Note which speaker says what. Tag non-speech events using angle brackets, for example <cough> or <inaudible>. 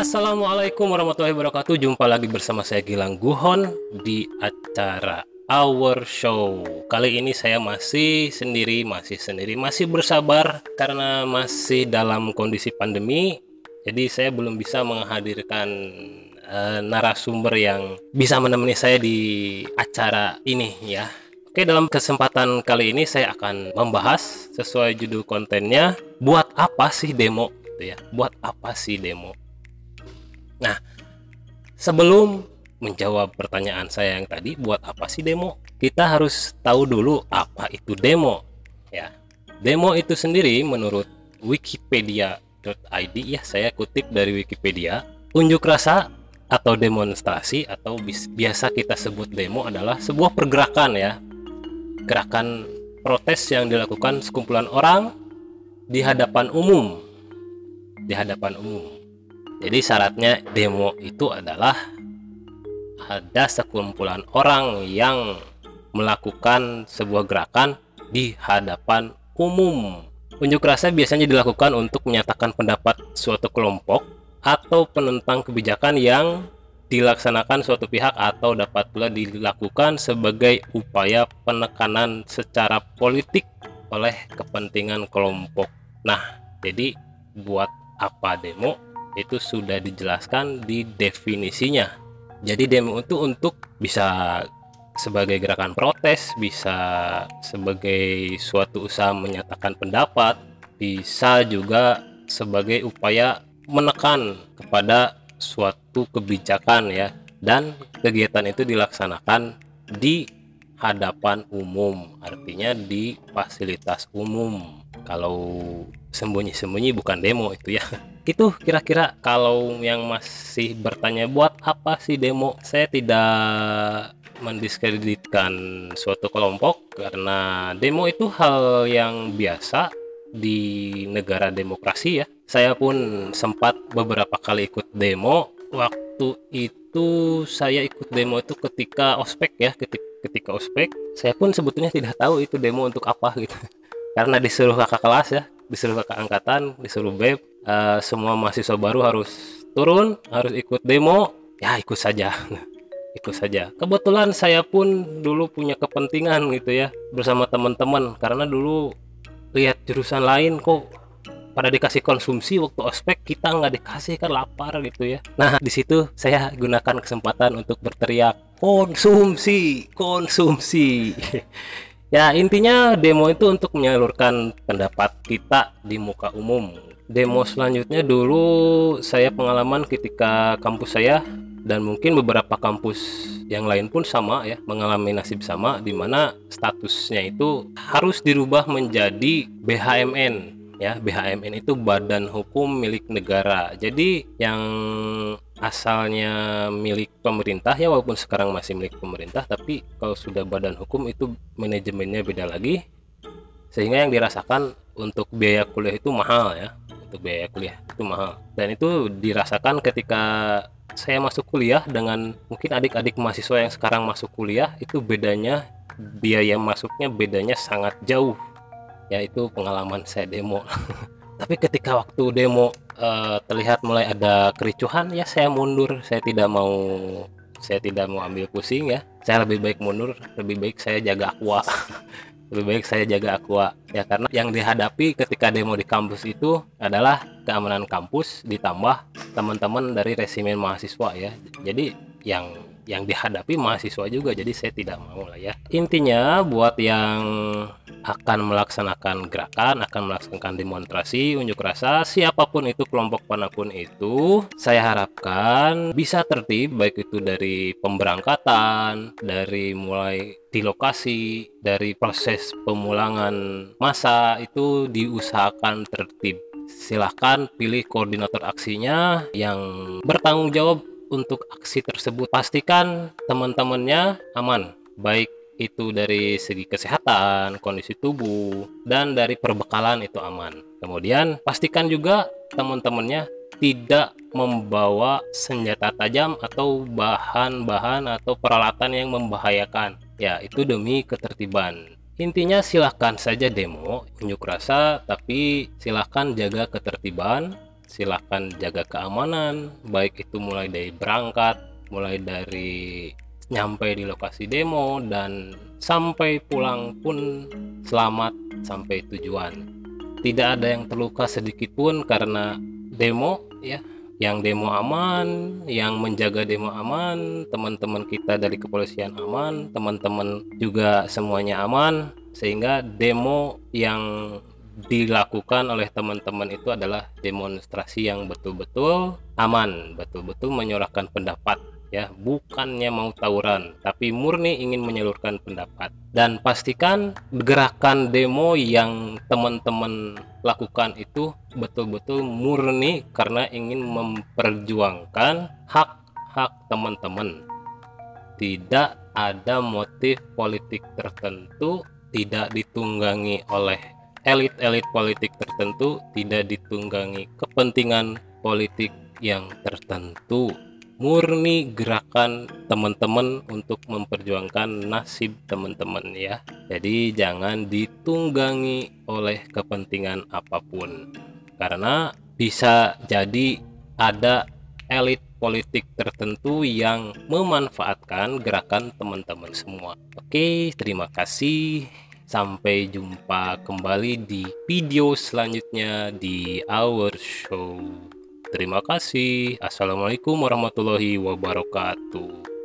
Speaker 1: Assalamualaikum warahmatullahi wabarakatuh. Jumpa lagi bersama saya Gilang Guhon di acara Our Show. Kali ini saya masih sendiri, masih sendiri, masih bersabar karena masih dalam kondisi pandemi. Jadi saya belum bisa menghadirkan uh, narasumber yang bisa menemani saya di acara ini ya. Oke, dalam kesempatan kali ini saya akan membahas sesuai judul kontennya, buat apa sih demo gitu ya. Buat apa sih demo? Nah, sebelum menjawab pertanyaan saya yang tadi, buat apa sih demo? Kita harus tahu dulu apa itu demo. Ya. Demo itu sendiri menurut wikipedia.id ya, saya kutip dari Wikipedia, unjuk rasa atau demonstrasi atau biasa kita sebut demo adalah sebuah pergerakan ya gerakan protes yang dilakukan sekumpulan orang di hadapan umum di hadapan umum jadi syaratnya demo itu adalah ada sekumpulan orang yang melakukan sebuah gerakan di hadapan umum unjuk rasa biasanya dilakukan untuk menyatakan pendapat suatu kelompok atau penentang kebijakan yang dilaksanakan suatu pihak atau dapat pula dilakukan sebagai upaya penekanan secara politik oleh kepentingan kelompok. Nah, jadi buat apa demo itu sudah dijelaskan di definisinya. Jadi demo itu untuk bisa sebagai gerakan protes, bisa sebagai suatu usaha menyatakan pendapat, bisa juga sebagai upaya menekan kepada suatu kebijakan ya dan kegiatan itu dilaksanakan di hadapan umum artinya di fasilitas umum kalau sembunyi-sembunyi bukan demo itu ya. <laughs> Itu kira-kira kalau yang masih bertanya buat apa sih demo saya tidak mendiskreditkan suatu kelompok karena demo itu hal yang biasa di negara demokrasi ya. Saya pun sempat beberapa kali ikut demo. Waktu itu saya ikut demo itu ketika ospek ya ketika, ospek. Saya pun sebetulnya tidak tahu itu demo untuk apa gitu. <laughs> Karena disuruh kakak kelas ya disuruh kakak angkatan disuruh beb uh, semua mahasiswa baru harus turun harus ikut demo ya ikut saja. <laughs> Ikut saja. Kebetulan saya pun dulu punya kepentingan gitu ya bersama teman-teman. Karena dulu lihat jurusan lain kok pada dikasih konsumsi waktu ospek kita nggak dikasih kan lapar gitu ya. Nah di situ saya gunakan kesempatan untuk berteriak konsumsi! Konsumsi <laughs> ya intinya demo itu untuk menyalurkan pendapat kita di muka umum. Demo selanjutnya dulu saya pengalaman ketika kampus saya dan mungkin beberapa kampus yang lain pun sama ya mengalami nasib sama di mana statusnya itu harus dirubah menjadi BHMN ya BHMN itu badan hukum milik negara. Jadi yang asalnya milik pemerintah ya walaupun sekarang masih milik pemerintah tapi kalau sudah badan hukum itu manajemennya beda lagi. Sehingga yang dirasakan untuk biaya kuliah itu mahal ya. Untuk biaya kuliah itu mahal. Dan itu dirasakan ketika saya masuk kuliah dengan mungkin adik-adik mahasiswa yang sekarang masuk kuliah itu bedanya biaya masuknya bedanya sangat jauh yaitu pengalaman saya demo. <laughs> Tapi ketika waktu demo uh, terlihat mulai ada kericuhan ya saya mundur. Saya tidak mau saya tidak mau ambil pusing ya. Saya lebih baik mundur lebih baik saya jaga aqua. <laughs> Lebih baik saya jaga aqua. Ya karena yang dihadapi ketika demo di kampus itu adalah keamanan kampus ditambah teman-teman dari resimen mahasiswa ya. Jadi yang yang dihadapi mahasiswa juga jadi saya tidak mau lah ya. Intinya buat yang akan melaksanakan gerakan akan melaksanakan demonstrasi unjuk rasa siapa pun itu kelompok mana pun itu saya harapkan bisa tertib baik itu dari pemberangkatan dari mulai di lokasi dari proses pemulangan masa itu diusahakan tertib. Silahkan pilih koordinator aksinya yang bertanggung jawab untuk aksi tersebut pastikan teman-temannya aman baik itu dari segi kesehatan, kondisi tubuh, dan dari perbekalan itu aman. Kemudian pastikan juga teman-temannya tidak membawa senjata tajam atau bahan-bahan atau peralatan yang membahayakan. Ya, itu demi ketertiban. Intinya silahkan saja demo, unjuk rasa, tapi silahkan jaga ketertiban, silahkan jaga keamanan baik itu mulai dari berangkat mulai dari nyampe di lokasi demo dan sampai pulang pun selamat sampai tujuan. Tidak ada yang terluka sedikit pun karena demo ya. Yang demo aman, yang menjaga demo aman, teman-teman kita dari kepolisian aman, teman-teman juga semuanya aman, sehingga demo yang dilakukan oleh teman-teman itu adalah demonstrasi yang betul-betul aman, betul-betul menyuarakan pendapat ya. Bukannya mau tawuran tapi murni ingin menyalurkan pendapat. Dan pastikan gerakan demo yang teman-teman lakukan itu betul-betul murni karena ingin memperjuangkan hak-hak teman-teman. Tidak ada motif politik tertentu tidak ditunggangi oleh elit-elit politik tertentu tidak ditunggangi kepentingan politik yang tertentu murni gerakan teman-teman untuk memperjuangkan nasib teman-teman ya. Jadi jangan ditunggangi oleh kepentingan apa pun. Karena bisa jadi ada elit politik tertentu yang memanfaatkan gerakan teman-teman semua. Oke, terima kasih. Sampai jumpa kembali di video selanjutnya di Our Show. Terima kasih. Assalamualaikum warahmatullahi wabarakatuh.